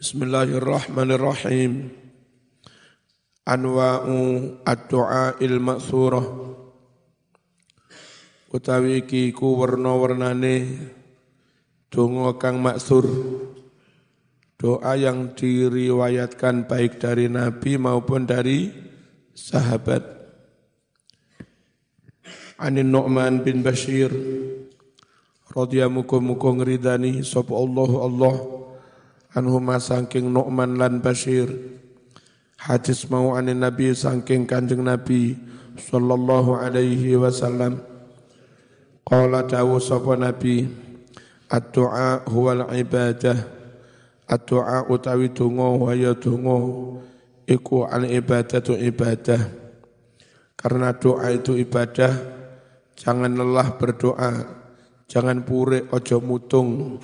Bismillahirrahmanirrahim. Anwa'u ad-du'a il ma'thurah. Utawi iki ku warna-warnane donga kang maksur. Doa yang diriwayatkan baik dari Nabi maupun dari sahabat. Anin Nu'man bin Bashir radhiyallahu muga ngridani sapa Allah Allah anhuma sangking Nu'man lan Bashir. Hadis mau anin Nabi sangking kanjeng Nabi sallallahu alaihi wasallam. Qala dawu sapa Nabi ad-du'a huwal ibadah. Ad-du'a utawi donga wa ya donga iku al ibadatu ibadah. Karena doa itu ibadah jangan lelah berdoa jangan pure ojo mutung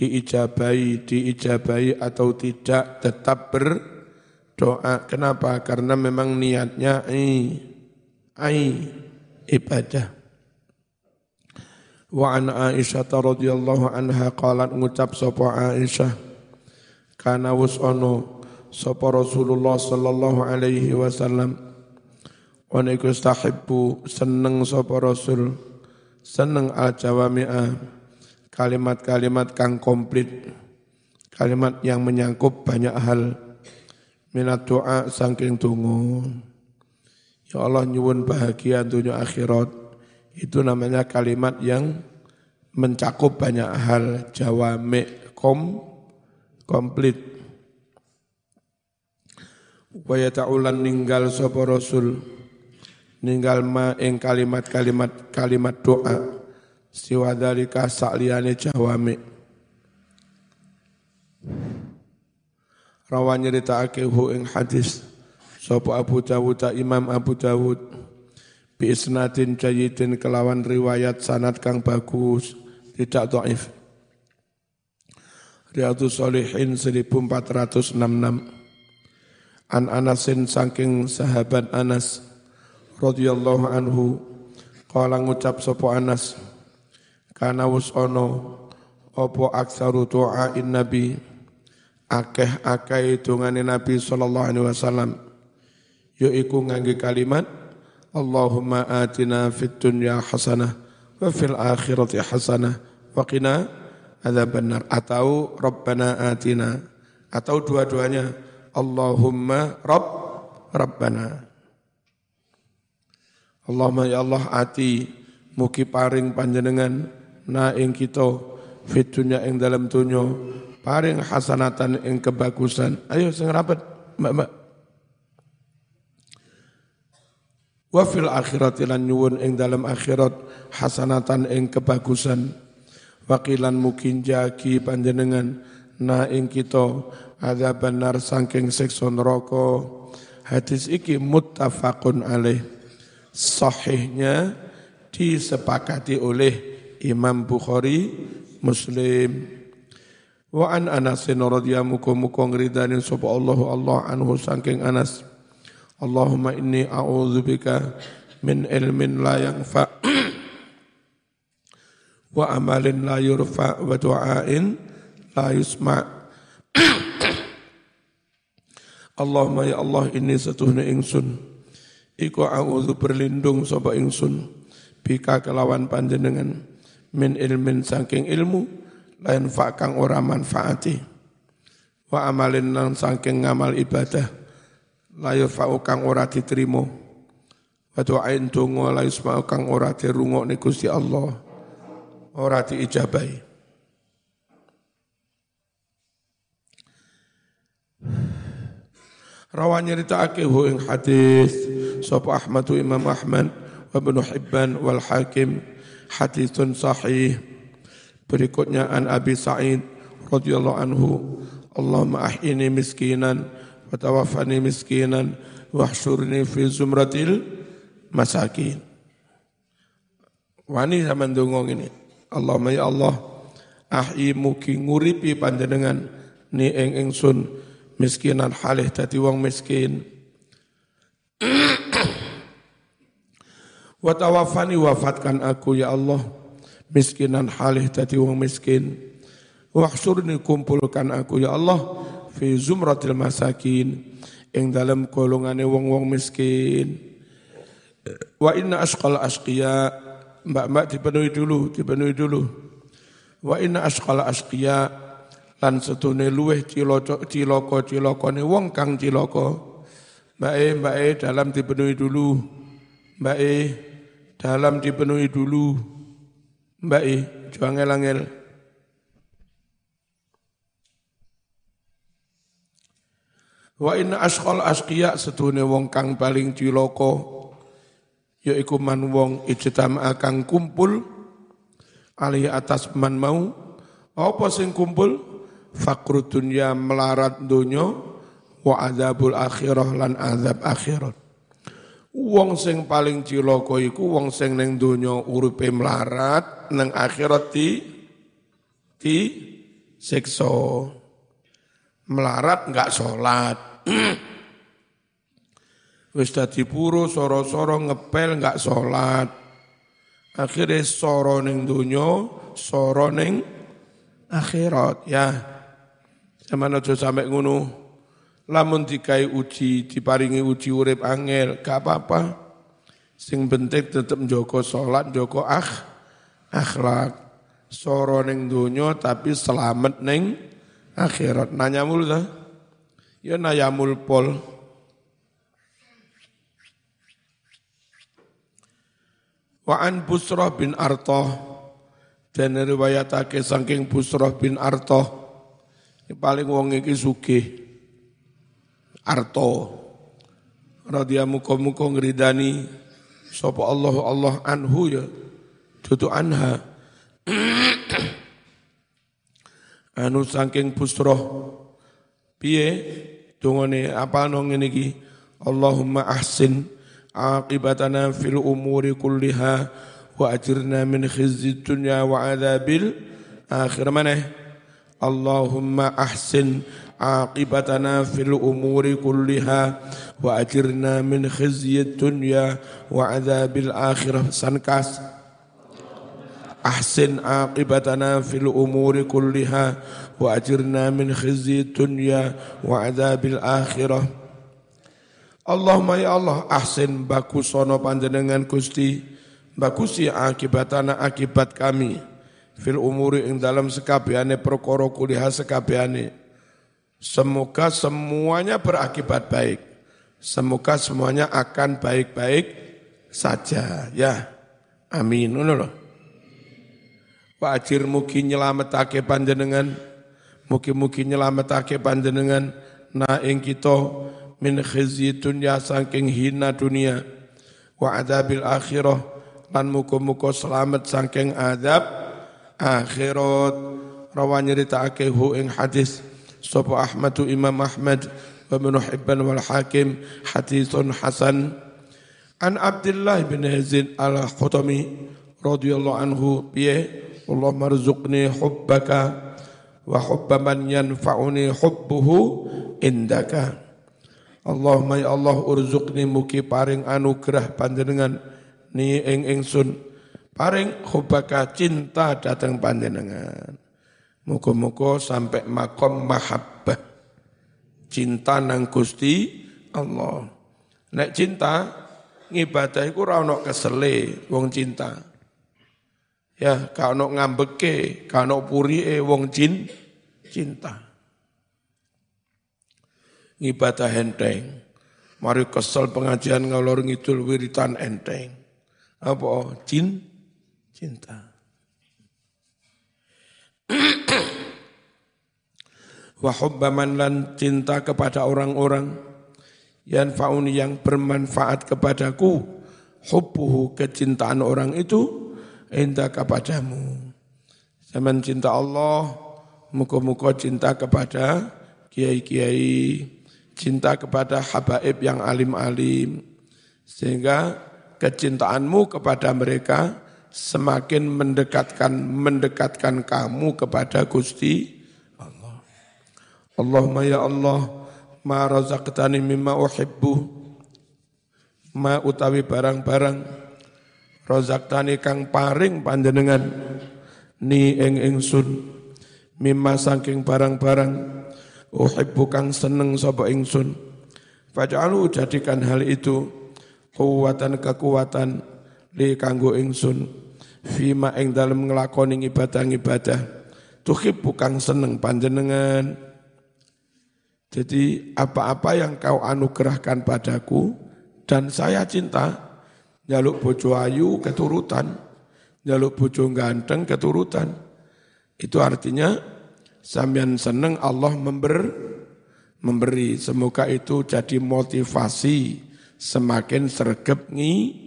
diijabai, diijabai atau tidak tetap berdoa. Kenapa? Karena memang niatnya ai, ai ibadah. Wa an Aisyah radhiyallahu anha qalat ngucap sapa Aisyah kana wus ono sapa Rasulullah sallallahu alaihi wasallam wa seneng sapa Rasul seneng al jawami'ah kalimat-kalimat kang komplit, kalimat yang menyangkup banyak hal. Minat doa sangking tunggu. Ya Allah nyuwun bahagia dunia akhirat. Itu namanya kalimat yang mencakup banyak hal. Jawame kom, komplit. Waya ta'ulan ninggal sopa rasul. Ninggal ma ing kalimat-kalimat kalimat doa siwa dalika sakliyane jawami rawan nyeritakake hu ing hadis sapa Abu Dawud Imam Abu Dawud? Bi isnadin kelawan riwayat sanad kang bagus tidak dhaif. Riyadhus Shalihin 1466 An Anasin saking sahabat Anas radhiyallahu anhu qala ngucap sapa Anas kana wus ono opo aksaru in nabi akeh-akeh dungane nabi sallallahu alaihi wasallam. Yaiku ngangge kalimat Allahumma atina fid dunya hasanah wa fil akhirati hasanah wa qina adzabannar. Atau rabbana atina atau dua-duanya Allahumma rabb rabbana. Allahumma ya Allah ati mugi paring panjenengan na ing kita fitunya ing dalam dunya paring hasanatan ing kebagusan. Ayo sing rapat mbak-mbak wa fil akhirati lan nyuwun ing dalam akhirat hasanatan ing kebagusan. Wakilan mungkin jaki panjenengan na ing kita ada benar sangking sekson neraka. Hadis iki muttafaqun alaih. Sahihnya disepakati oleh Imam Bukhari, Muslim. Wa an Anas radhiyallahu muga ngridani sapa Allah Allah anhu saking Anas. Allahumma inni a'udzubika min ilmin la yanfa wa amalin la yurfa wa du'ain la yusma. Allahumma ya Allah ini satuhna ingsun iku a'udzu berlindung sapa ingsun bika kelawan panjenengan min ilmin saking ilmu lain fakang ora manfaati. Wa amalin nang saking ngamal ibadah layu fa'u kang ora diterima. Wa doain donga la yusma'u kang ora dirungokne Gusti Allah ora diijabahi. Rawan nyeritakake hu ing hadis sapa Ahmadu Imam Ahmad wa Ibnu Hibban wal Hakim haditsun sahih. Berikutnya an Abi Sa'id radhiyallahu anhu, Allahumma ahyini miskinan wa tawaffani miskinan wahsyurni fi zumratil masakin. Wani zaman dongo ini. Allahumma ya Allah, ahyi mugi nguripi panjenengan ni ing ingsun miskinan halih dadi wong miskin. Wa tawafani wafatkan aku ya Allah. Miskinan halih tadi wong miskin. Wahsurni kumpulkan aku ya Allah fi zumratil masakin ing dalam golongane wong-wong miskin. Wa inna asqal asqiya mbak-mbak dipenuhi dulu dipenuhi dulu. Wa inna asqal asqiya lan setune luweh ciloko ciloko cilokone wong kang ciloko. Mbak e mbak e dalam dipenuhi dulu. Mbak e dalam dipenuhi dulu. Mbak e juang angel Wa inna asqal asqiya setune wong kang paling cilaka yaiku man wong ijtama kang kumpul ali atas man mau. Apa sing kumpul? Faqru dunya melarat donya wa adzabul akhirah lan azab akhirat Wong sing paling cilaka iku wong sing ning donya uripe melarat nang akhirat di di siksa melarat enggak sholat Wis dadi puro soro-soro ngepel enggak sholat. Akhirnya soro ning dunya, soro ning akhirat ya. Zaman aja sampai ngono. Lamun dikai uji, diparingi uji urip angel, gak apa-apa. Sing penting tetep njogo salat, njogo akh, akhlak. Soro ning dunya tapi selamat ning akhirat. Nanya mulu dah. Ya nayamul pol. Wa an Busrah bin Artoh dan riwayatake saking Busrah bin Artoh ini paling wong iki sugih Arto radhiyallahu muka-muka ngridani sapa Allah Allah anhu ya dudu anha anu saking Busrah Piye dungane apa nong ngene iki? Allahumma ahsin aqibatana fil umuri kulliha wa ajirna min khizyi dunya wa adzabil akhir mana? Allahumma ahsin wa ajirna min khizyi dunya wa adzabil akhir sankas ahsin aqibatana fil umuri kulliha wa ajirna min khizyi dunya wa adzabil akhirah Allahumma ya Allah ahsin bakusono panjenengan Gusti bakusi akibatana akibat kami. Fil umuri ing dalam sekabiane perkara kuliah semoga semuanya berakibat baik. Semoga semuanya akan baik-baik saja. Ya. Amin. Ngono Wa ajir mugi nyelametake panjenengan. Mugi-mugi nyelametake panjenengan. Na ing kita min khizyi dunya saking hina dunia. Wa adabil akhirah. Lan muga-muga selamat saking adab akhirat. Rawa nyeritakake hu ing hadis sapa Ahmadu Imam Ahmad wa Ibnu wal Hakim haditsun hasan an Abdullah bin Yazid al-Khutami radhiyallahu anhu piye Allah marzuqni hubbaka wa hubba man yanfa'uni hubbuhu indaka. Allahumma ya Allah urzuqni muki paring anugerah panjenengan ni ing ingsun paring hubbaka cinta datang panjenengan. Muga-muga sampai makom mahabbah. Cinta nang Gusti Allah. Nek cinta ngibadah iku ora ono wong cinta. Ya, kalau ngambeke, kalau puri e wong jin cinta. Ngibadah enteng. Mari kesel pengajian ngalor ngidul wiritan enteng. Apa? Jin cinta. Wa hubbaman lan cinta kepada orang-orang yang fauni yang bermanfaat kepadaku. Hubbuhu kecintaan orang itu indah kepadamu. Zaman cinta Allah, muka-muka cinta kepada kiai-kiai, cinta kepada habaib yang alim-alim. Sehingga kecintaanmu kepada mereka semakin mendekatkan mendekatkan kamu kepada Gusti Allah. Allahumma ya Allah, ma razaqtani mimma uhibbu, ma utawi barang-barang rozaktani kang paring panjenengan ni ing ingsun mimma saking barang-barang uhibbu kang seneng sapa ingsun faj'alu jadikan hal itu kuwatan kekuatan li kanggo ingsun fima ing dalem nglakoni ibadah-ibadah tuhibbu kang seneng panjenengan jadi apa-apa yang kau anugerahkan padaku dan saya cinta jaluk bojo ayu keturutan jaluk bojo ganteng keturutan itu artinya Sambian seneng Allah member, memberi. Semoga itu jadi motivasi semakin sergap ngi,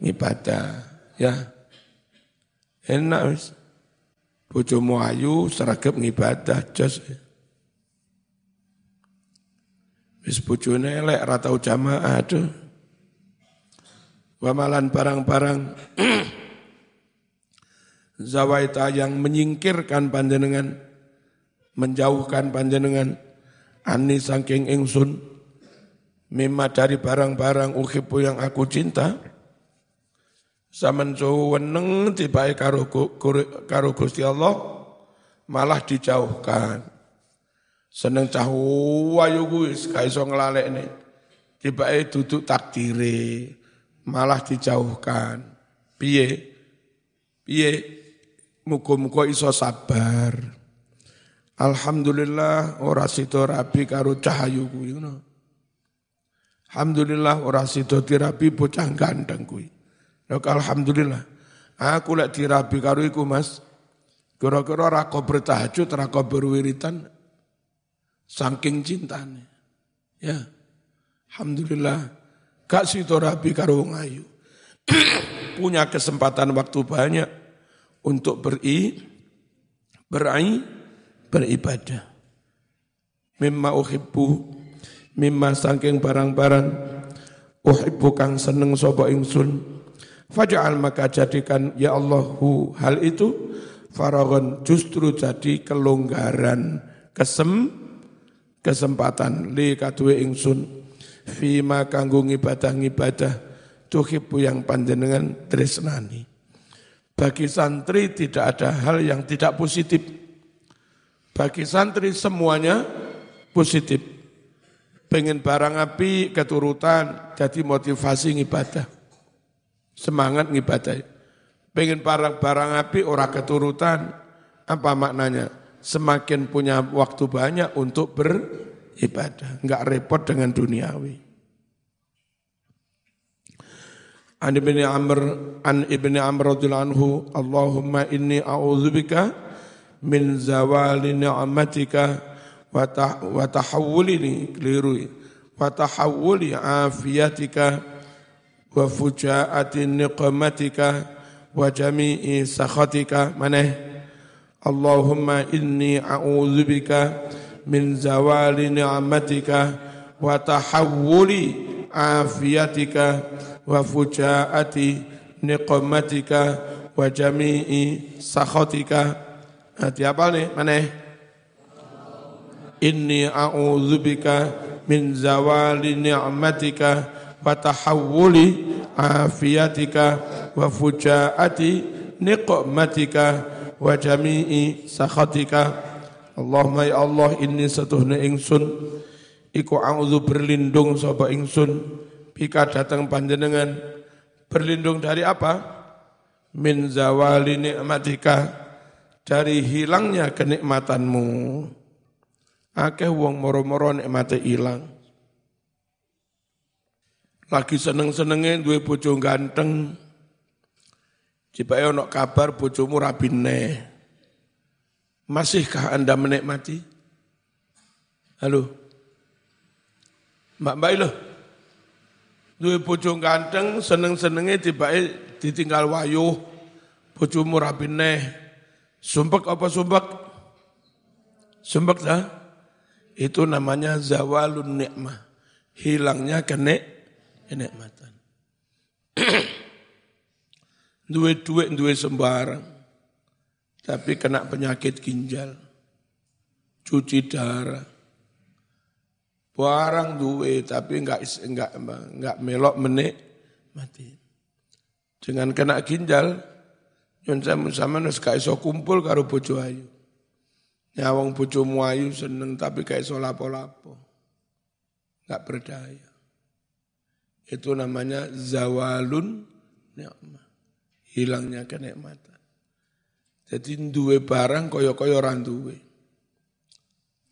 ibadah. Ya. Enak wis. Bojomu ayu sergap ngibadah jos. Wis bojone elek ra tau jamaah aduh. Wamalan barang-barang zawaita yang menyingkirkan panjenengan menjauhkan panjenengan ani saking ingsun mimma dari barang-barang uhibu yang aku cinta saman weneng tibae karo karo Gusti Allah malah dijauhkan. Seneng cah wayu kuwi gak iso nglalekne. Tibae duduk takdire malah dijauhkan. Piye? Piye? Muga-muga iso sabar. Alhamdulillah ora sida rabi karo cahayu kuwi ngono. Alhamdulillah ora sida dirabi bocah ganteng kuwi. Lha alhamdulillah. Aku lek dirabi karo iku Mas. Kira-kira kok bertahajud, kok berwiritan. Saking cintane. Ya. Alhamdulillah. Gak sida rabi karo wong ayu. Punya kesempatan waktu banyak untuk beri berai beribadah. Mimma uhibbu, mimma sangking barang-barang, uhibbu kang seneng sapa ingsun. Faja'al maka jadikan ya Allahu hal itu faragon justru jadi kelonggaran kesem kesempatan li kadue ingsun fima kanggo ngibadah-ngibadah tuhibbu yang panjenengan tresnani. Bagi santri tidak ada hal yang tidak positif bagi santri semuanya positif. Pengen barang api keturutan jadi motivasi ngibadah. Semangat ngibadah. Pengen barang barang api orang keturutan apa maknanya? Semakin punya waktu banyak untuk beribadah, enggak repot dengan duniawi. An ibni Amr an ibni Amr radhiyallahu anhu Allahumma inni a'udzubika min zawali ni'matika wa tahawuli keliru wa tahawuli afiyatika wa fujaati niqmatika wa jami'i sakhatika maneh Allahumma inni a'udzubika min zawali ni'matika wa tahawuli afiyatika wa fujaati niqmatika wa jami'i sakhatika Hati apa nih? Mana? Inni a'udzubika min zawali ni'matika wa tahawuli afiyatika wa fujaati niqmatika wa jami'i sakhatika. Allahumma ya Allah inni satuhna ingsun iku a'udzu berlindung sapa ingsun bika datang panjenengan berlindung dari apa? Min zawali ni'matika dari hilangnya kenikmatanmu. Akeh wong moro-moro nikmate ilang. Lagi seneng-senenge duwe bojo ganteng. Jika ono kabar bojomu rabine. Masihkah Anda menikmati? Halo. Mbak Mbak lo. Duwe bojo ganteng, seneng-senenge tiba ditinggal wayuh. Bojomu rabine Sumpek apa sumpek? Sumpek dah? Itu namanya zawalun nikmah. Hilangnya kenek kenikmatan. duwe duit duwe sembarang. Tapi kena penyakit ginjal. Cuci darah. Barang duwe tapi enggak enggak enggak melok menik mati. Dengan kena ginjal Nyun sama wis gak iso kumpul karo bojo ayu. Nyawang bojomu ayu seneng tapi kayak solapo-lapo. Enggak berdaya. Itu namanya zawalun nikmah. Hilangnya kenikmatan. Jadi duwe barang koyo-koyo orang duwe.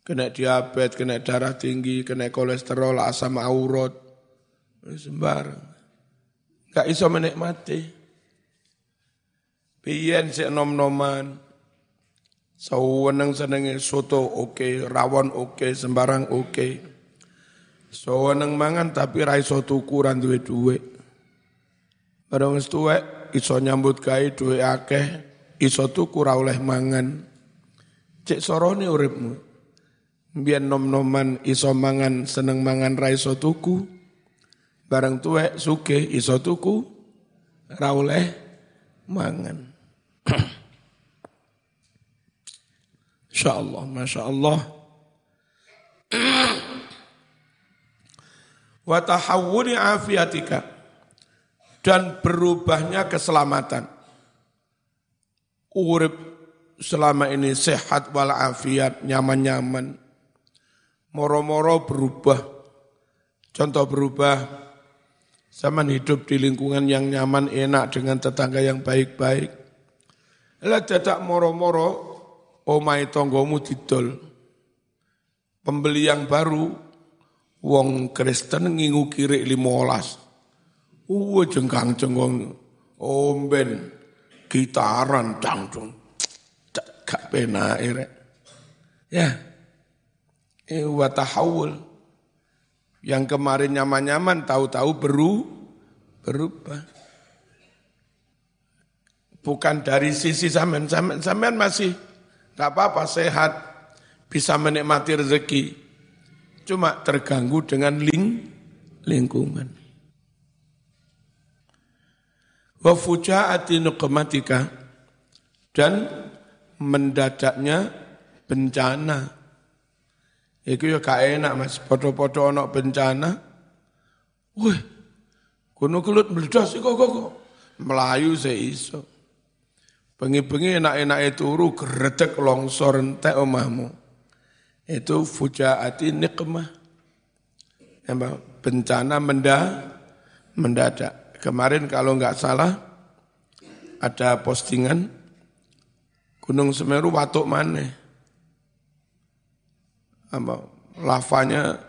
Kena diabetes, kena darah tinggi, kena kolesterol, asam aurat. Sembarang. Gak iso menikmati. Piyen sik nom-noman. Saweneng senenge soto oke, okay, rawon oke, okay, sembarang oke. Okay. Saweneng mangan tapi ra iso tuku ra duwe dhuwit. Bareng wis tuwek iso nyambut gawe dhuwit akeh, iso tuku ra oleh mangan. Cek sorone uripmu. Biyen nom-noman iso mangan, seneng mangan ra iso tuku. Bareng tuwek sugih iso tuku ra oleh mangan. Insya Allah, Masya Allah. Wa tahawuni afiatika. Dan berubahnya keselamatan. Urip selama ini sehat walafiat, nyaman-nyaman. Moro-moro berubah. Contoh berubah, zaman hidup di lingkungan yang nyaman, enak dengan tetangga yang baik-baik lah dadak moro-moro omai tonggomu didol. Pembeli yang baru wong Kristen ngingu kiri limolas. Uwe jengkang jengkong omben gitaran cangcung. Gak pena ere. Ya. Eh tahawul. Yang kemarin nyaman-nyaman tahu-tahu beru berubah bukan dari sisi. Sampean, sampean masih nggak apa-apa sehat, bisa menikmati rezeki. Cuma terganggu dengan ling, lingkungan. Wa fujaati nuqmatika dan mendadaknya bencana. Iku ya gak enak mas, podo-podo ono bencana. Wih, gunung kelut meledos kok kok melayu seiso. Bengi-bengi enak-enak turu geredek longsor entek omahmu. Itu fujaati nikmah. Bencana menda, mendadak. Kemarin kalau nggak salah ada postingan Gunung Semeru watuk mana? Apa, lavanya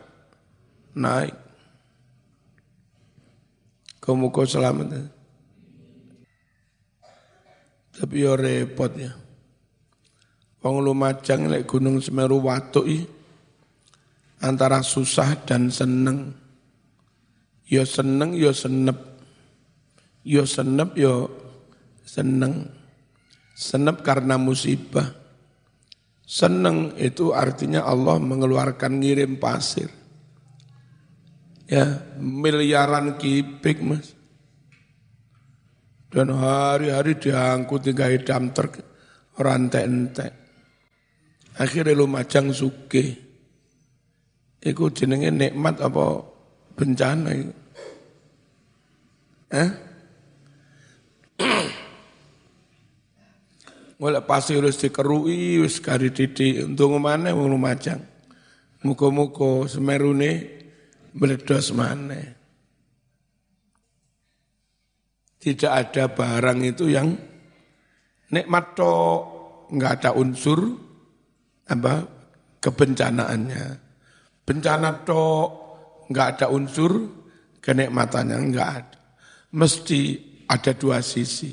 naik. Kamu kau selamat. Tapi ya repot ya. Wong Lumajang lek Gunung Semeru watuk antara susah dan seneng. Ya seneng, ya senep. Ya senep, ya seneng. Senep karena musibah. Seneng itu artinya Allah mengeluarkan ngirim pasir. Ya, miliaran kipik mas. Dan hari-hari diangkut tiga hidam truk rantai entek. Akhirnya lu macang suke. Iku jenenge nikmat apa bencana itu. Eh? Mulai pasti harus dikerui, wis kari titik, untuk mana wong lumajang. Muka-muka semerune meledos mana. Tidak ada barang itu yang nikmat to nggak ada unsur apa kebencanaannya. Bencana to nggak ada unsur kenikmatannya nggak ada. Mesti ada dua sisi.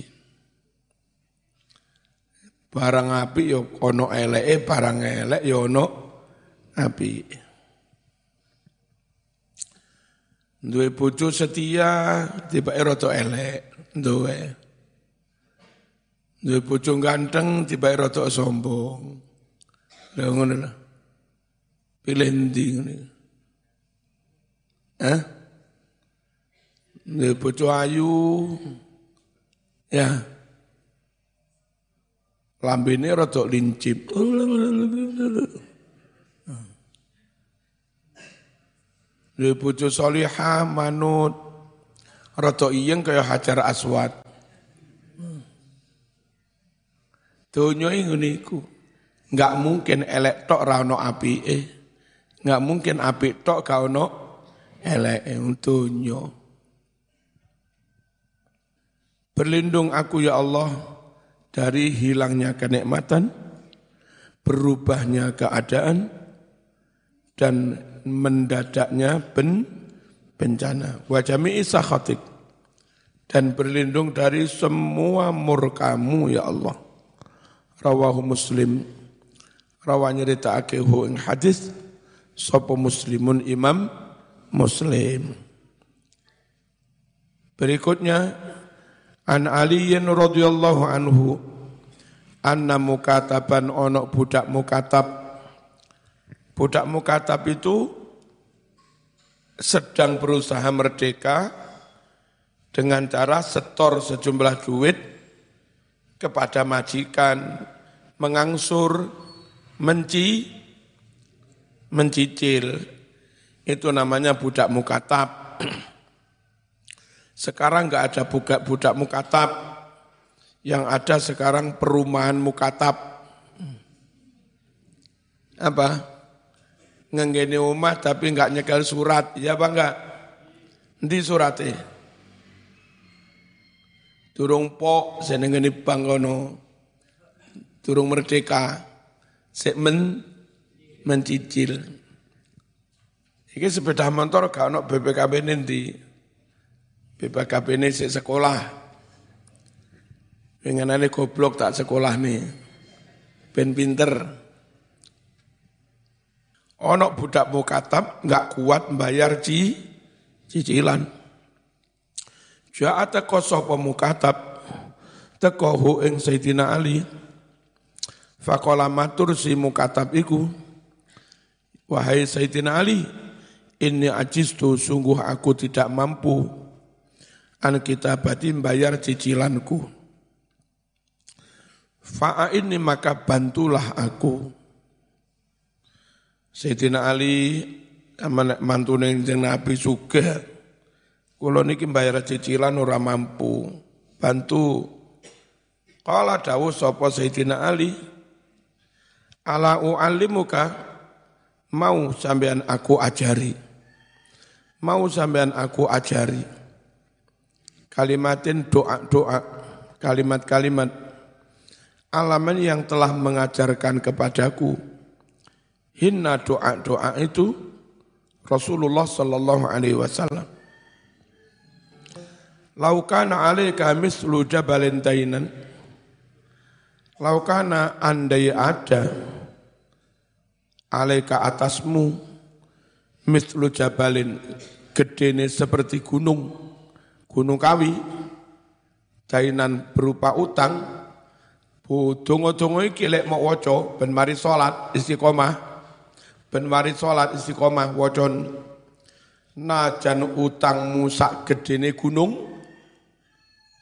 Barang api yo ono eleke, barang elek yo ono api. Duwe bojo setia tiba eroto elek duwe. Duwe bojo ganteng tiba rada sombong. Lha ngono lho. Pilih ndi ngene. Bojo ayu. Ya. Lambene rada lincip. Duwe bojo salihah manut. Roto iyeng kaya Hajar Aswad. Donya ngene iku. Enggak mungkin elek tok ra ono apike. Enggak mungkin apik tok gak ono elek untunyo. Berlindung aku ya Allah dari hilangnya kenikmatan, berubahnya keadaan, dan mendadaknya ben, bencana. Wajami isakhatik dan berlindung dari semua murkamu ya Allah. Rawahu Muslim rawanya ditaakehu ing hadis sapa muslimun imam muslim. Berikutnya An Aliyin radhiyallahu anhu anna mukataban onok budak mukatab budak mukatab itu sedang berusaha merdeka dengan cara setor sejumlah duit kepada majikan mengangsur menci mencicil itu namanya budak mukatab. Sekarang enggak ada budak budak mukatab. Yang ada sekarang perumahan mukatab. Apa? Ngenggeni rumah tapi enggak nyekel surat. Ya apa enggak di suratnya turung po senengeni bangkono turung merdeka men mencicil iki sepeda motor gak ono BPKB nanti BPKB ini sik sekolah Pengenane goblok tak sekolah nih. Ben pinter. Ono budak mukatab nggak kuat bayar ci, cicilan. Ja'ata kosoh pemukatab tekohu ing Sayyidina Ali. Fakola matur si mukatab iku. Wahai Sayyidina Ali, ini ajistu sungguh aku tidak mampu an kita batin bayar cicilanku. Fa'a ini maka bantulah aku. Sayyidina Ali mantune jeneng Nabi juga. Kulo niki bayar cicilan ora mampu. Bantu. Kala dawuh sapa Sayyidina Ali, ala u'allimuka mau sampean aku ajari. Mau sampean aku ajari. Kalimatin doa-doa kalimat-kalimat. Alaman yang telah mengajarkan kepadaku. Hinna doa-doa itu Rasulullah sallallahu alaihi wasallam. Laukana alaika mislu jabalin tainan. Laukana andai ada alaika atasmu mislu jabalin gedene seperti gunung. Gunung kawi dainan berupa utang. Bu dongo-dongo iki lek mau waca ben mari salat istiqomah. Ben mari salat istiqomah wacon najan utangmu sak gedene gunung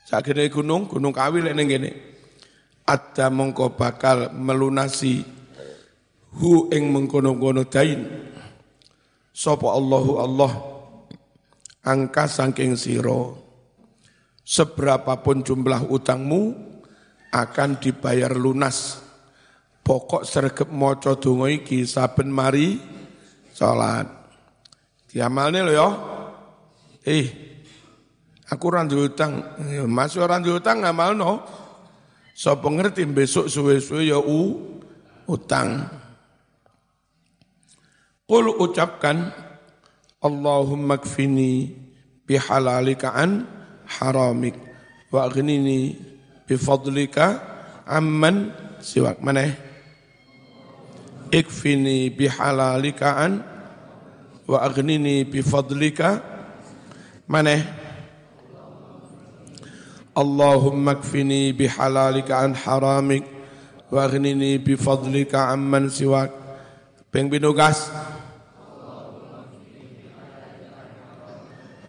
sak gedene gunung gunung kawi lek ning kene. Ada mongko bakal melunasi hu ing mengkono-kono dain. Sapa Allahu Allah angka saking siro. Seberapapun jumlah utangmu akan dibayar lunas. Pokok sergep maca donga iki saben mari salat. Diamalne lho ya. Eh aku ora utang. Mas ora utang ngamalno. Sapa ngerti besok suwe-suwe ya u, utang. Qul ucapkan Allahumma kfini bihalalika an haramik wa bifadlika amman siwak mana ikfini bihalalika an wa bifadlika mana Allahumma kfini bihalalika an haramik wa bifadlika amman siwak. Binugas.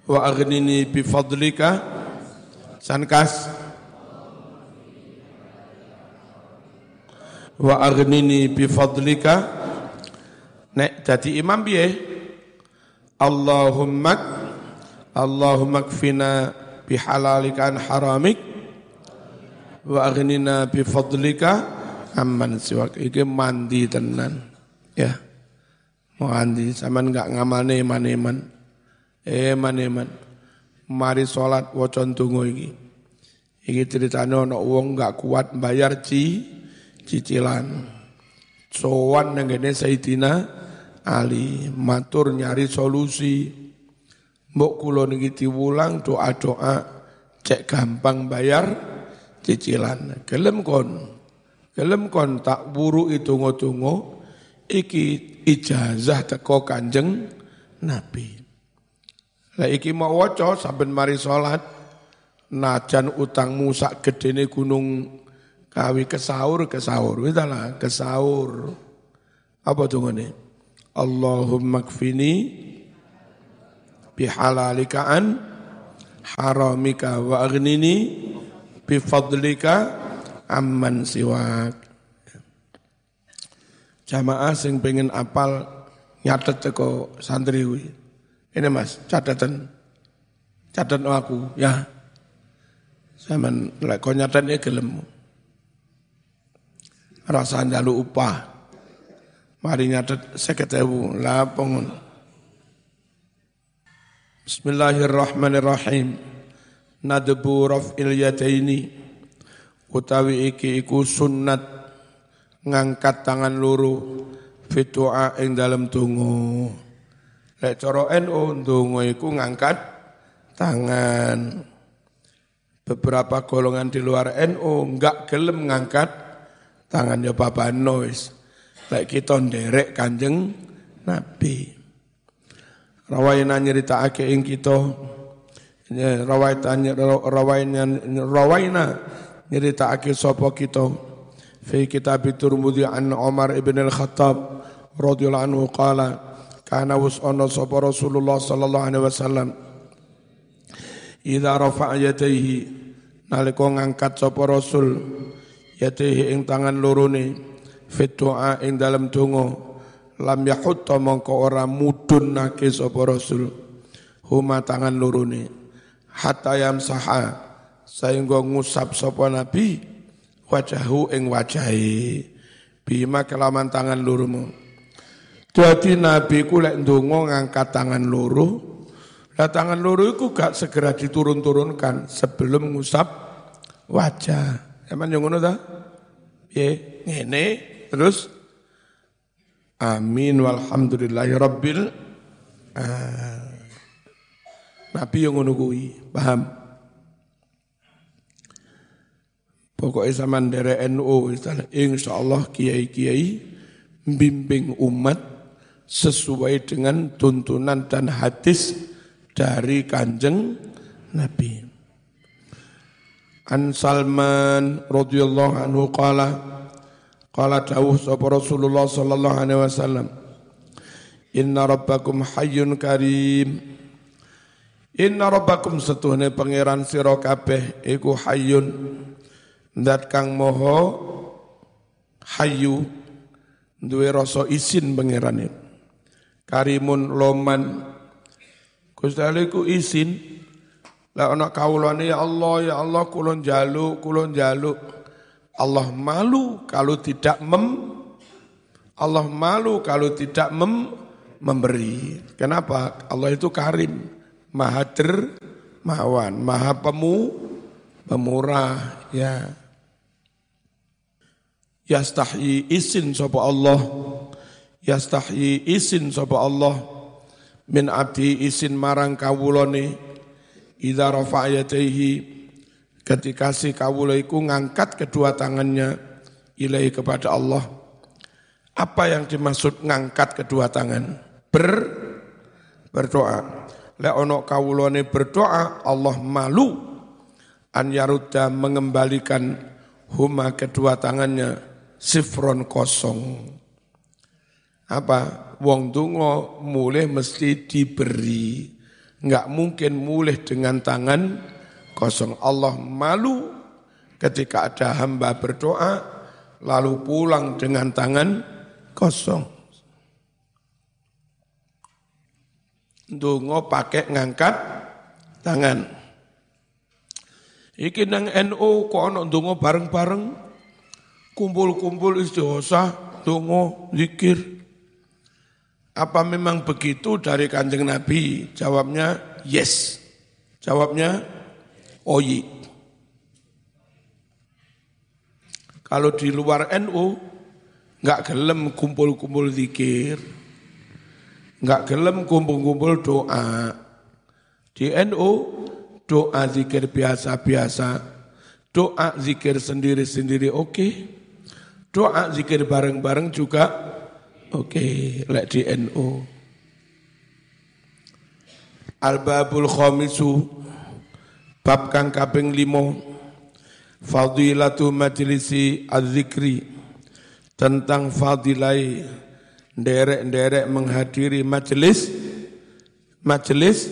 Wa aghnini bifadlika sankas. Wa aghnini bifadlika nek dadi imam piye? Allahumma Allahumma kfina bihalalika an haramik. Wa aghnina bifadlika aman siwak. Iki mandi tenan. Ya. Mandi sampean enggak ngamane eman-eman eman-eman mari salat waca donga iki. Iki ceritane ana wong enggak kuat bayar ci cicilan. Sowan nang ngene Sayyidina Ali matur nyari solusi. Mbok kula niki diwulang doa-doa cek gampang bayar cicilan. Gelem kon gelem kon tak buru itu ngotungo iki ijazah teko kanjeng Nabi lah iki mau waca saben mari salat najan utangmu sak gedene gunung kawi kesaur kesaur wis lah kesaur apa tungane Allahumma kfini bihalalika an haramika wa aghnini bifadlika amman siwak. Jamaah sing pengen apal nyatet teko santri. Ini Mas, catatan. Catat aku ya. Zaman lek nyatet ya gelem. Rasa njalu upah. Mari nyatet seket ewu, lapong. Bismillahirrahmanirrahim. Nadbu raf'il yataini utawi iki iku sunnat ngangkat tangan loro fitua ing dalam tungo lek cara NU tungo iku ngangkat tangan. Beberapa golongan di luar NU enggak gelem ngangkat tangan ya bapak nois lek kita nderek kanjeng Nabi. Rawayana nyeritakake ing kita. Rawaitanya rawaina rawaina nyeritakake sapa kita? Fi kitab Tirmidzi an Umar ibn al-Khattab radhiyallahu anhu qala kana wasana sapa Rasulullah sallallahu alaihi wasallam. Idza rafa'a yadayhi nalika ngangkat sapa Rasul yadayhi ing tangan lorone fit du'a ing dalam donga lam yahutta mongko ora mudunake sapa Rasul huma tangan lorone. Hatta yamsaha sehingga ngusap sapa nabi wajahu ing wajahi bima kelaman tangan lurumu jadi nabi ku lek ndonga ngangkat tangan luru lah tangan luru iku gak segera diturun-turunkan sebelum ngusap wajah. Emang yang ngono ta? Piye? Ngene. Terus? Amin walhamdulillahi rabbil. Nabi yang ngono kuwi paham? Pokoknya zaman dari NU, insya Allah kiai-kiai bimbing umat sesuai dengan tuntunan dan hadis dari kanjeng Nabi. An Salman radhiyallahu anhu qala qala dawuh sapa Rasulullah sallallahu alaihi wasallam Inna rabbakum hayyun karim Inna rabbakum setuhne pangeran sira kabeh iku hayyun Zat kang moho hayu duwe rasa isin pangerane. Karimun loman. Gusti ku isin lah ana kawulane ya Allah ya Allah kulon jaluk kulon jaluk Allah malu kalau tidak mem Allah malu kalau tidak mem memberi. Kenapa? Allah itu karim, maha dermawan, maha pemu, pemurah, ya. Yastahyi isin sapa Allah yastahyi isin sapa Allah. Min abdi isin marang kawulane idza rafa'a ketika si kawula iku ngangkat kedua tangannya ilahi kepada Allah. Apa yang dimaksud ngangkat kedua tangan? Ber berdoa. Lek ono berdoa Allah malu an yarudda mengembalikan huma kedua tangannya sifron kosong. Apa? Wong tungo mulai mesti diberi. Enggak mungkin mulai dengan tangan kosong. Allah malu ketika ada hamba berdoa lalu pulang dengan tangan kosong. Dungo pakai ngangkat tangan. Iki nang NU kok ana ndonga bareng-bareng kumpul-kumpul istighosa, tunggu, zikir. Apa memang begitu dari kanjeng Nabi? Jawabnya yes. Jawabnya oyi. Kalau di luar NU, nggak gelem kumpul-kumpul zikir, nggak gelem kumpul-kumpul doa. Di NU, doa zikir biasa-biasa, doa zikir sendiri-sendiri oke. Okay Doa zikir bareng-bareng juga oke, lek di NU. Al-babul khamisu bab kang kaping 5 fadilatu majlisi az-zikri tentang fadilai derek-derek menghadiri majelis majelis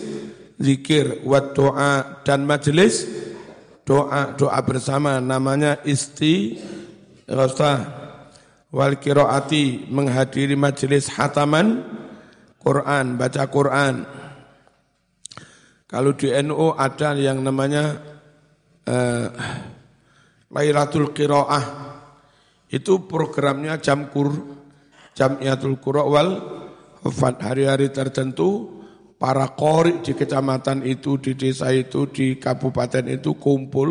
zikir wa doa dan majelis doa doa bersama namanya isti Rasta wal kiroati menghadiri majelis hataman Quran, baca Quran. Kalau di NU ada yang namanya uh, Lailatul Qiraah. Itu programnya jam kur, Jamiatul Qura wal hari-hari tertentu para kori di kecamatan itu, di desa itu, di kabupaten itu kumpul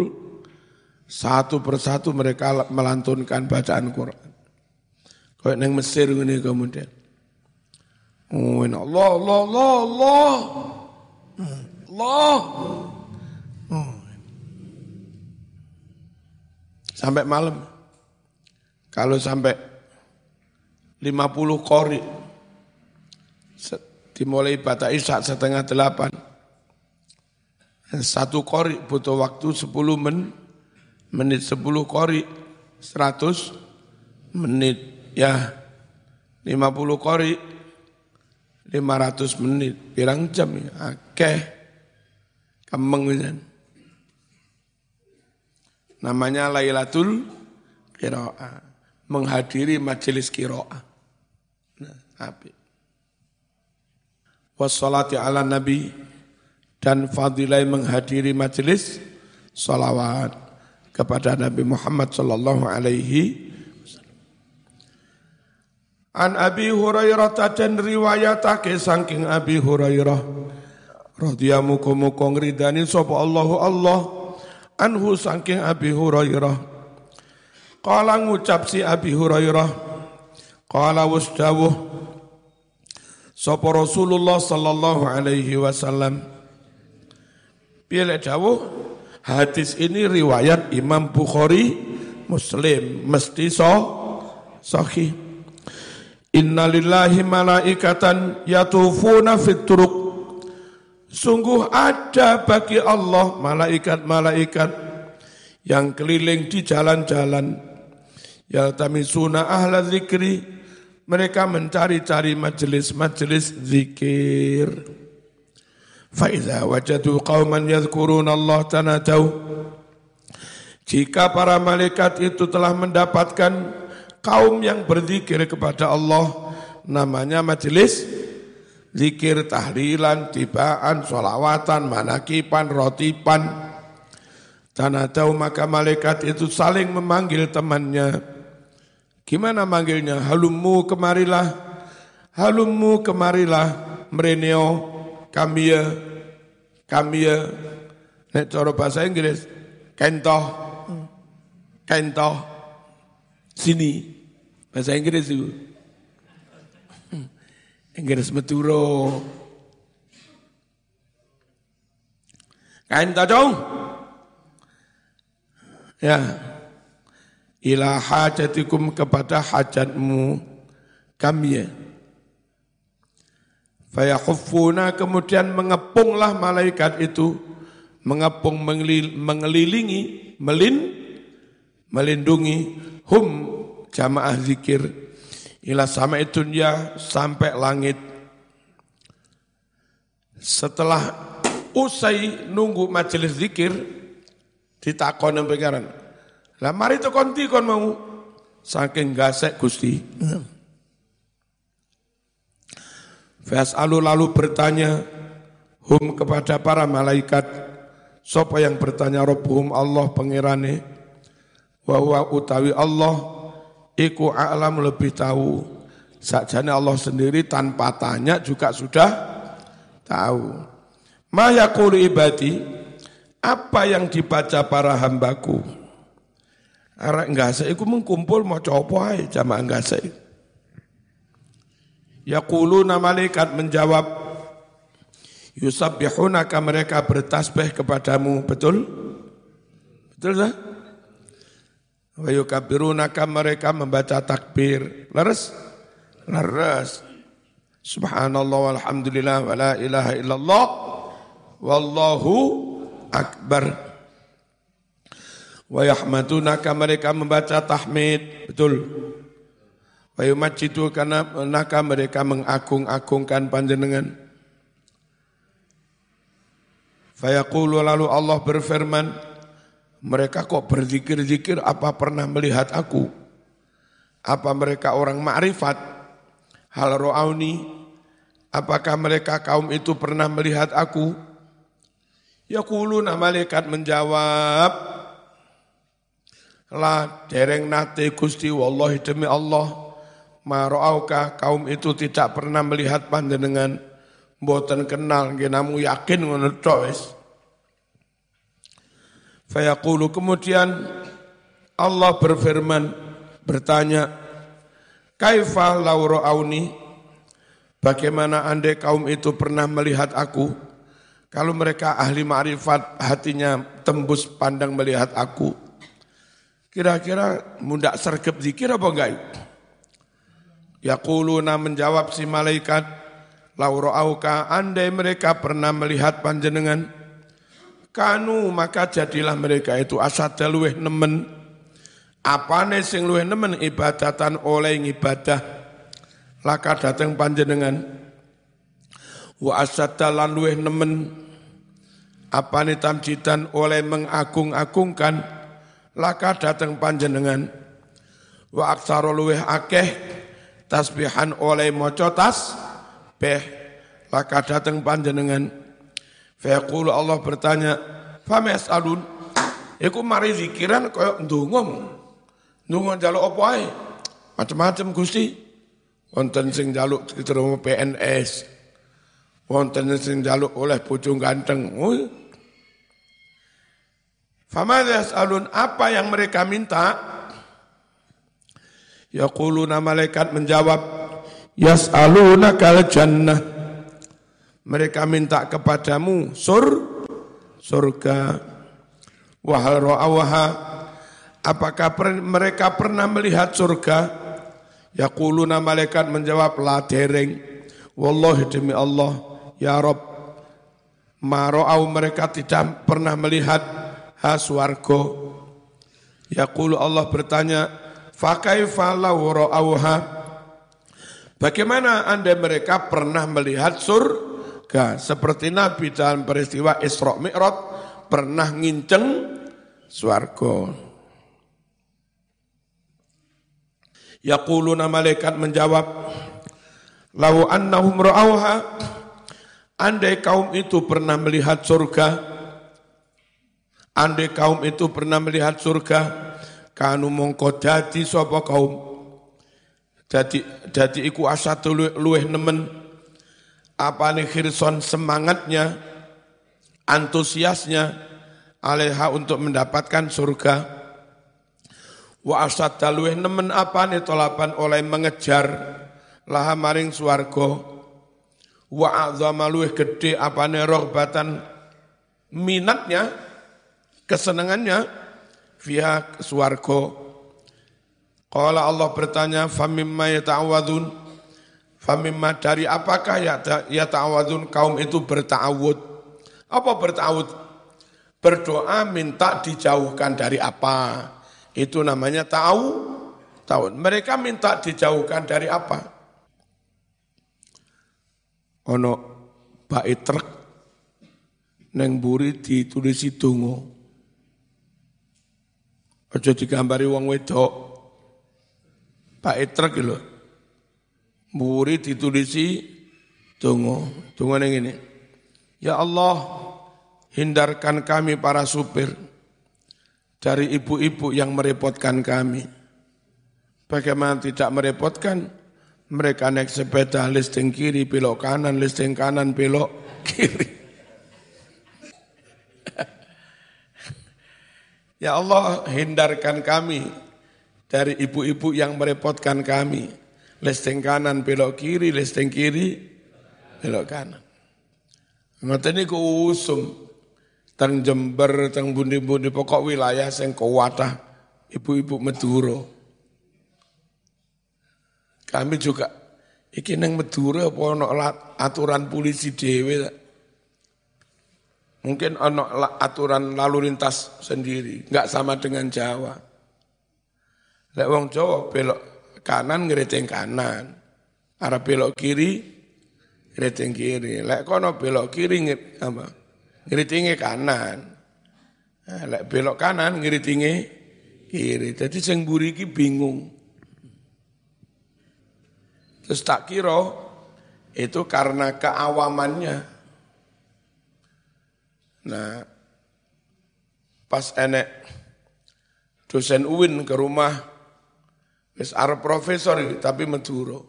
satu persatu mereka melantunkan bacaan Quran. Kayak neng Mesir ini kemudian. Oh, Allah, Allah, Allah, Allah. Allah. Oh. Sampai malam. Kalau sampai 50 kori, dimulai bata isya setengah delapan. Satu kori butuh waktu 10 menit menit 10 kori 100 menit ya 50 kori 500 menit. Pirang jam ya? Akeh. Kemeng namanya Lailatul Qiraah. Menghadiri majelis qiraah. Nah api wassalati ala nabi dan fadilai menghadiri majelis salawat kepada Nabi Muhammad sallallahu alaihi An Abi Hurairah dan riwayatake saking Abi Hurairah. Radhiyallahu muga ngridani sapa Allahu Allah anhu saking Abi Hurairah. Qala ngucap si Abi Hurairah. Qala wasdawuh. Sapa Rasulullah sallallahu alaihi wasallam. Piye dawuh Hadis ini riwayat Imam Bukhari Muslim mesti so sahih. Innalillahi malaikatan yatufuna fit turuq. Sungguh ada bagi Allah malaikat-malaikat yang keliling di jalan-jalan. Yaltamisuna ahla zikri. Mereka mencari-cari majelis-majelis zikir. Faiza wajadu qauman yadhkuruna Allah tanadau. Jika para malaikat itu telah mendapatkan kaum yang berzikir kepada Allah, namanya majelis zikir tahlilan, tibaan, solawatan, manakipan, rotipan. Tanadau maka malaikat itu saling memanggil temannya. Gimana manggilnya? Halummu kemarilah, halummu kemarilah, mereneo, kamia, kamia, nek cara bahasa Inggris, kentoh, kentoh, sini, bahasa Inggris itu. Inggris meturo. Kentoh dong. Ya. Ila hajatikum kepada hajatmu kami ya. Fayakhufuna kemudian mengepunglah malaikat itu, mengepung mengelilingi, melin, melindungi hum jamaah zikir ila sama itu ya sampai langit. Setelah usai nunggu majelis zikir, ditakon yang pengaran. Lah mari to konti kon mau saking gasek Gusti. Fas'alu lalu bertanya hum kepada para malaikat Sopo yang bertanya Rabbuhum Allah pengirane wa utawi Allah iku alam lebih tahu. Sajane Allah sendiri tanpa tanya juga sudah tahu. Ma yaqulu ibadi apa yang dibaca para hambaku. Arek enggak iku mengkumpul mau coba ae jamaah enggak Yaquluna malaikat menjawab Yusabbihunaka mereka bertasbih kepadamu, betul? Betul sah? Wa yukabirunaka mereka membaca takbir. Leres? Leres. Subhanallah walhamdulillah wa la ilaha illallah wallahu akbar. Wa mereka membaca tahmid. Betul. Wa yumajidu karena naka mereka mengagung-agungkan panjenengan. Fayaqulu lalu Allah berfirman, mereka kok berzikir-zikir apa pernah melihat aku? Apa mereka orang ma'rifat? Hal ro'auni, apakah mereka kaum itu pernah melihat aku? Ya kuluna malaikat menjawab, La dereng nate gusti wallahi demi Allah, maro'auka kaum itu tidak pernah melihat panjenengan, mboten kenal, namu yakin wis. Fayaqulu. Kemudian Allah berfirman bertanya Kaifa lauro auni Bagaimana andai kaum itu pernah melihat aku? Kalau mereka ahli ma'rifat hatinya tembus pandang melihat aku. Kira-kira mundak sergep zikir apa enggak? Yaquluna menjawab si malaikat Lauro auka andai mereka pernah melihat panjenengan Kanu maka jadilah mereka itu asad luweh nemen. Apane sing luweh nemen ibadatan oleh ibadah. Laka dateng panjenengan. Wa asad lan luweh nemen. Apane tamjidan oleh mengagung-agungkan. Laka dateng panjenengan. Wa aksaro luweh akeh tasbihan oleh moco tas beh laka dateng panjenengan Fayaqulu Allah bertanya, "Fama yas'alun?" Iku mari zikiran kaya ndonga. Ndonga njaluk apa ae? Macam-macam Gusti. Wonten sing njaluk diterima PNS. Wonten sing njaluk oleh bojo ganteng. Oh. Fama yas'alun apa yang mereka minta? Yaquluna malaikat menjawab, "Yas'aluna kal jannah." Mereka minta kepadamu sur surga. Wahal ro'awaha apakah per, mereka pernah melihat surga? Yaquluna malaikat menjawab la dereng. Wallahi demi Allah ya Rob maro'au mereka tidak pernah melihat haswargo yaqulu Allah bertanya fakaifa law ra'auha? Bagaimana anda mereka pernah melihat sur surga. Seperti Nabi dalam peristiwa Isra Mi'raj pernah nginceng swarga. Yaquluna malaikat menjawab, Lau annahum ra'auha, andai kaum itu pernah melihat surga, andai kaum itu pernah melihat surga, kanu mongko dadi sapa kaum, dadi dadi iku asatu luweh nemen apa nih khirson semangatnya, antusiasnya aleha untuk mendapatkan surga. Wa asad taluih nemen apa nih tolapan oleh mengejar laha maring suargo. Wa azama luih gede apa nih rohbatan minatnya, kesenangannya via suargo. Kalau Allah bertanya, famimma yata'awadun, Famimma dari apakah ya, ya ta'awadun kaum itu berta'awud? Apa berta'awud? Berdoa minta dijauhkan dari apa? Itu namanya tahu, tahu. Mereka minta dijauhkan dari apa? Ono bait truk neng buri ditulisi donga. Aja digambari wong wedok. Bait truk lho. Muri ditulisi dongo. Dongo yang ini. Ya Allah, hindarkan kami para supir dari ibu-ibu yang merepotkan kami. Bagaimana tidak merepotkan? Mereka naik sepeda listing kiri, belok kanan, listing kanan, belok kiri. ya Allah, hindarkan kami dari ibu-ibu yang merepotkan kami. Listing kanan, belok kiri, listing kiri, belok kanan. Ngoten niku usum teng Jember, teng bundi-bundi pokok wilayah sing kuwatah ibu-ibu Madura. Kami juga iki neng Madura apa ono aturan polisi dhewe Mungkin ono aturan lalu lintas sendiri, enggak sama dengan Jawa. Lek wong Jawa belok kanan ngeriting kanan. Arah belok kiri ngeriting kiri. Lek kono belok kiri apa? Kanan. Nah, lek belok kanan ngeritinge kiri. Jadi sing mburi bingung. Terus tak kira itu karena keawamannya. Nah, pas enek dosen UIN ke rumah, wis arep profesor tapi Maduro.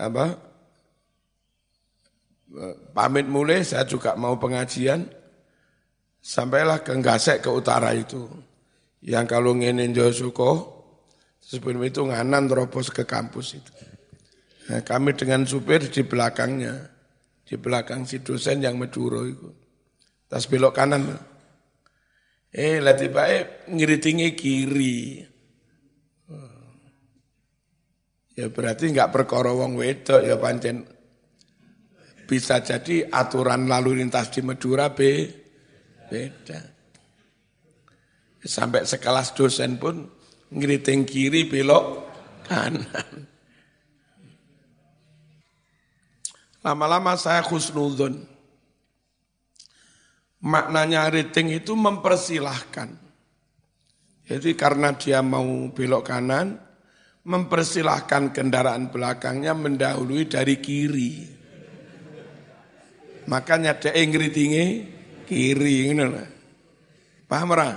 Apa? Pamit mulai saya juga mau pengajian, sampailah ke Gasek ke utara itu. Yang kalau ngene Josuko, Sebelum itu nganan terobos ke kampus itu. Nah, kami dengan supir di belakangnya, di belakang si dosen yang Maduro itu. Tas belok kanan. Eh, latih baik ngiritingi kiri. Ya berarti enggak perkara wong wedok ya pancen bisa jadi aturan lalu lintas di Madura be, beda. Sampai sekelas dosen pun ngeriting kiri belok kanan. Lama-lama saya khusnudun. Maknanya rating itu mempersilahkan. Jadi karena dia mau belok kanan, mempersilahkan kendaraan belakangnya mendahului dari kiri. Makanya dia ngeritingi kiri. Paham orang?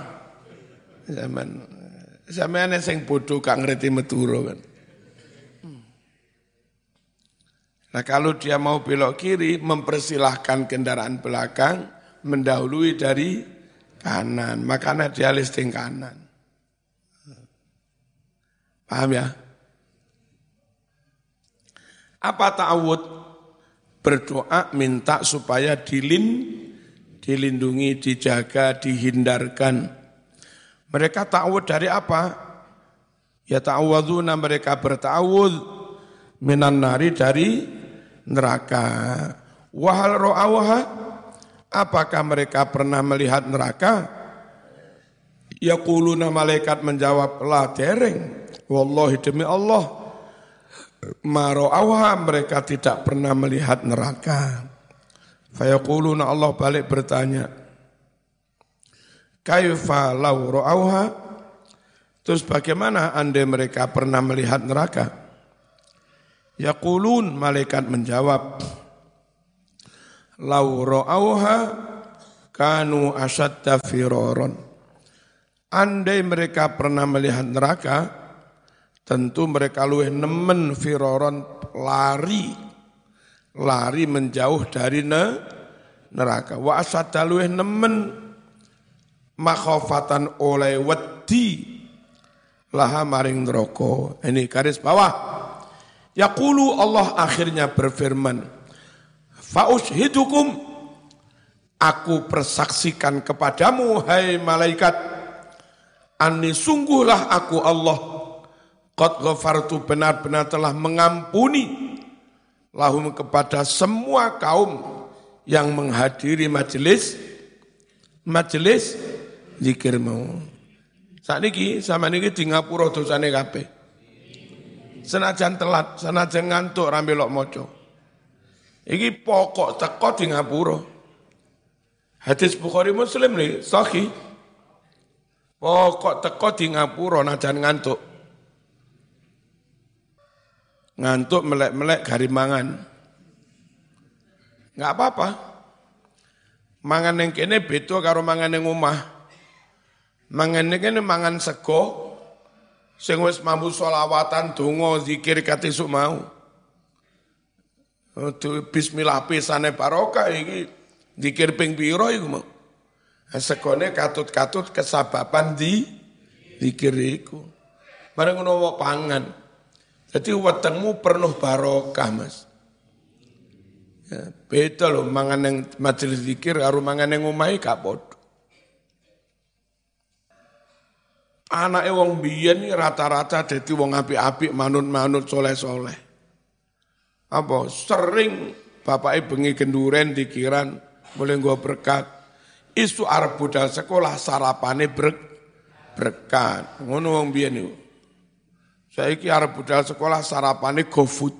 Zaman Sampeyan sing bodoh gak ngerti Madura kan. Nah kalau dia mau belok kiri, mempersilahkan kendaraan belakang mendahului dari kanan. Makanya dia listing kanan. Paham ya? Apa ta'awud? Berdoa minta supaya dilin, dilindungi, dijaga, dihindarkan mereka ta'awud dari apa? Ya ta'awadzuna mereka berta'awud minan nari dari neraka. Wahal ro'awaha, apakah mereka pernah melihat neraka? Ya kuluna malaikat menjawab, la dereng. Wallahi demi Allah, maro'awaha mereka tidak pernah melihat neraka. Fayaquluna Allah balik bertanya, kaifa law ra'auha terus bagaimana andai mereka pernah melihat neraka? Yaqulun malaikat menjawab law ra'auha kanu asadda firaron andai mereka pernah melihat neraka tentu mereka luwih nemen firoron lari lari menjauh dari neraka. Wa asadda luwih nemen makhofatan oleh wedi. Laha maring neraka. Ini garis bawah. Yaqulu Allah akhirnya berfirman, Fa'ushidukum, aku persaksikan kepadamu, hai malaikat, Ani sungguhlah aku Allah, Qad ghafartu benar-benar telah mengampuni lahum kepada semua kaum yang menghadiri majelis majelis zikir mau. Saat ini sama niki di ngapura dosane kabeh. Senajan telat, senajan ngantuk lok moco. Iki pokok teko di ngapura. Hadis Bukhari Muslim nih, sahih. Pokok teko di ngapura najan ngantuk. Ngantuk melek-melek gari mangan. Enggak apa-apa. Mangan yang kene beda karo mangan yang omah. Mangan ini mangan sego, Sing wis mampu selawatan donga zikir kate esuk mau. bismillah pisane barokah iki zikir ping pira iku mau. Sekone katut-katut kesababan di zikir iku. Bareng ngono pangan. Jadi wetengmu penuh barokah, Mas. Ya, beda loh mangan yang majelis zikir karo mangan yang omahe gak padha. Anake wong biyen rata-rata dadi wong apik-apik, manut-manut soleh-soleh. Apa sering bapake bengi kenduren dikiran boleh gua berkat. Isu arep sekolah sarapane brek berkat. Ngono wong biyen niku. Saiki arep budal sekolah sarapane GoFood.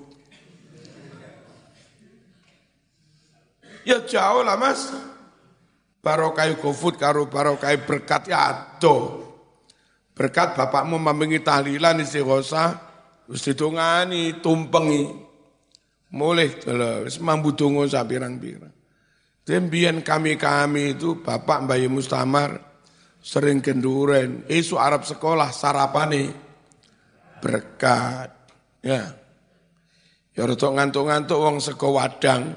Ya jauh lah mas. Barokai GoFood karo barokai berkat ya adoh. Berkat bapakmu mamengi tahlilan istighosa, wis ditungani, tumpengi. Mulih wis mampu donga sapirang-pirang. Tembian kami-kami itu bapak Mbak Mustamar sering kenduren, isu Arab sekolah sarapane berkat. Ya. Ya rotok ngantuk-ngantuk wong seko wadang.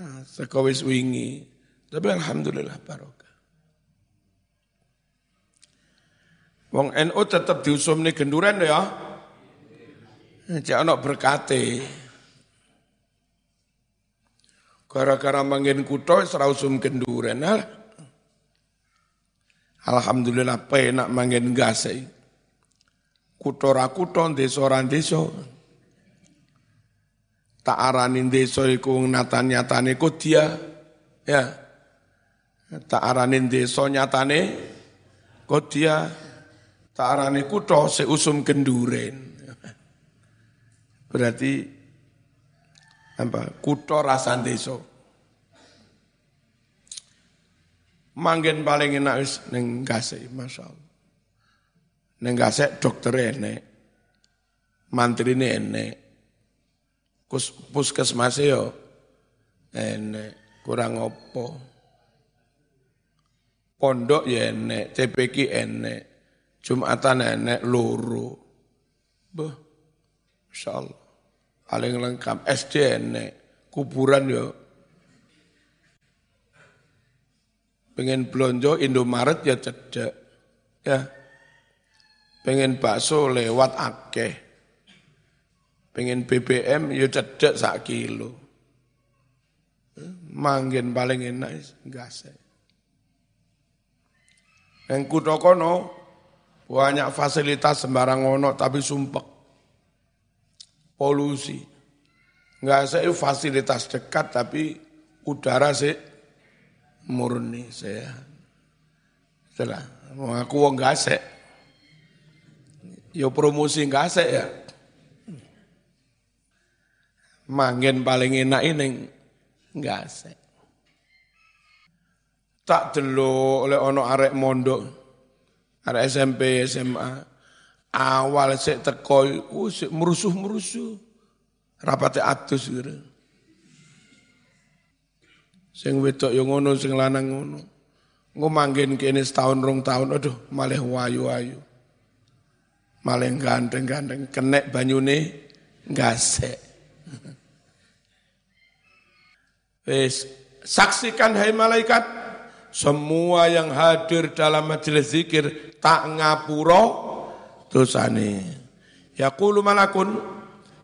Nah, seko wis wingi. Tapi alhamdulillah barokah. Wong NU tetap diusum nih genduren ya. Jangan berkati. Gara-gara mangin kuto usum genduren. Alhamdulillah penak mangin gase. Kuto ra kuto desa ora desa. Tak aranin desa iku nyata-nyatane dia. Ya. Tak aranin desa nyatane dia tak arani kutho seusum kenduren. Berarti apa? Kutho rasan desa. Manggen paling enak wis ning Gase, masyaallah. Ning Gase dokter enek. Mantrine enek. Kus puskesmas yo enek, kurang opo. Pondok ya enek, CPK enek. Jumatan nenek loro. Bah, Masya Allah. Paling lengkap. SD enek. Kuburan yo. Pengen belonjo Indomaret ya cedek. Ya. Pengen bakso lewat akeh. Pengen BBM ya cedek sak kilo. Manggen paling enak gasek. Yang kudokono banyak fasilitas sembarang ono tapi sumpek. Polusi. Enggak saya fasilitas dekat tapi udara sih murni saya. Setelah mau aku wong gasek. Yo promosi gasek ya. Manggen paling enak ini gasek. Tak dulu oleh ono arek mondok ada SMP, SMA. Awal sik teko, uh, sik merusuh-merusuh. Rapate atus gitu. Sing wedok yo ngono, sing lanang ngono. Engko manggen kene setahun rong tahun, aduh malah wayu-wayu. Malah ganteng-ganteng, kenek banyune gasek. Wis saksikan hai malaikat semua yang hadir dalam majelis zikir tak ngapuro dosane. Yaqulu malakun,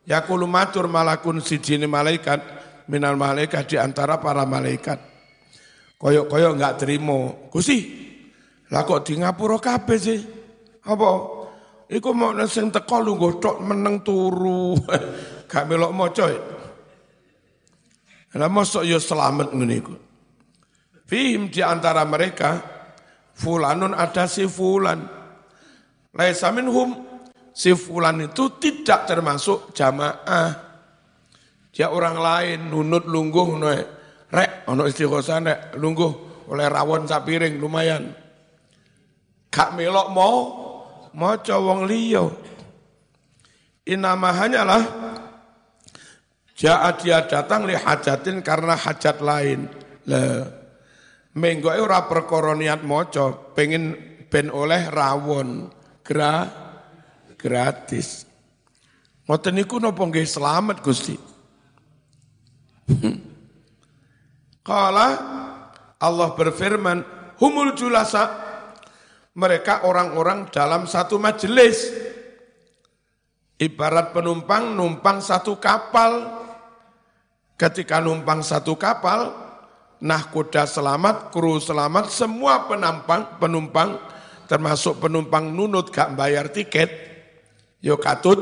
yaqulu matur malakun sijine malaikat minal malaikat di antara para malaikat. Koyok-koyok enggak terima. Gusti, lah kok di ngapura kabeh sih? Apa? Iku mau sing teko lungguh tok meneng turu. Gak melok maca. Lah mosok ya selamat ngene iku. Fihim di antara mereka, fulanun ada si fulan. Laisa minhum, si fulan itu tidak termasuk jamaah. Dia orang lain, nunut lungguh, noe. rek, ono istighosah rek, lungguh, oleh rawon sapiring, lumayan. Kak melok mau, mau cowong liyo. Inama hanyalah, Jaat dia datang li hajatin karena hajat lain. Lah, Menggo ora perkara niat maca, pengen ben oleh rawon, gra gratis. Ngoten niku napa nggih selamat Gusti? Kala Allah berfirman, humul julasa mereka orang-orang dalam satu majelis. Ibarat penumpang numpang satu kapal. Ketika numpang satu kapal, nah kuda selamat, kru selamat, semua penumpang, penumpang termasuk penumpang nunut gak bayar tiket, yo katut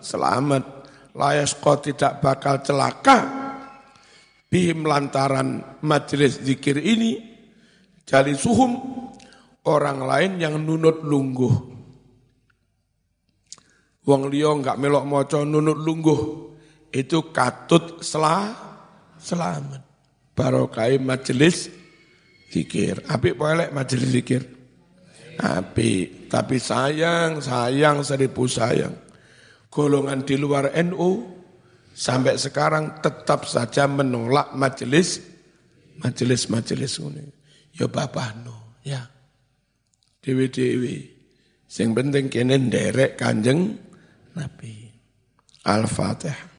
selamat. Layas kau tidak bakal celaka bihim lantaran majelis zikir ini jali suhum orang lain yang nunut lungguh. Wong liya enggak melok maca nunut lungguh itu katut selah selamat. Barokai majelis zikir. Apik boleh majelis zikir. Apik, tapi sayang, sayang seribu sayang. Golongan di luar NU sampai sekarang tetap saja menolak majelis majelis-majelis ini. Ya bapak no, ya. Dewi-dewi. Sing penting kene nderek Kanjeng Nabi. Al-Fatihah.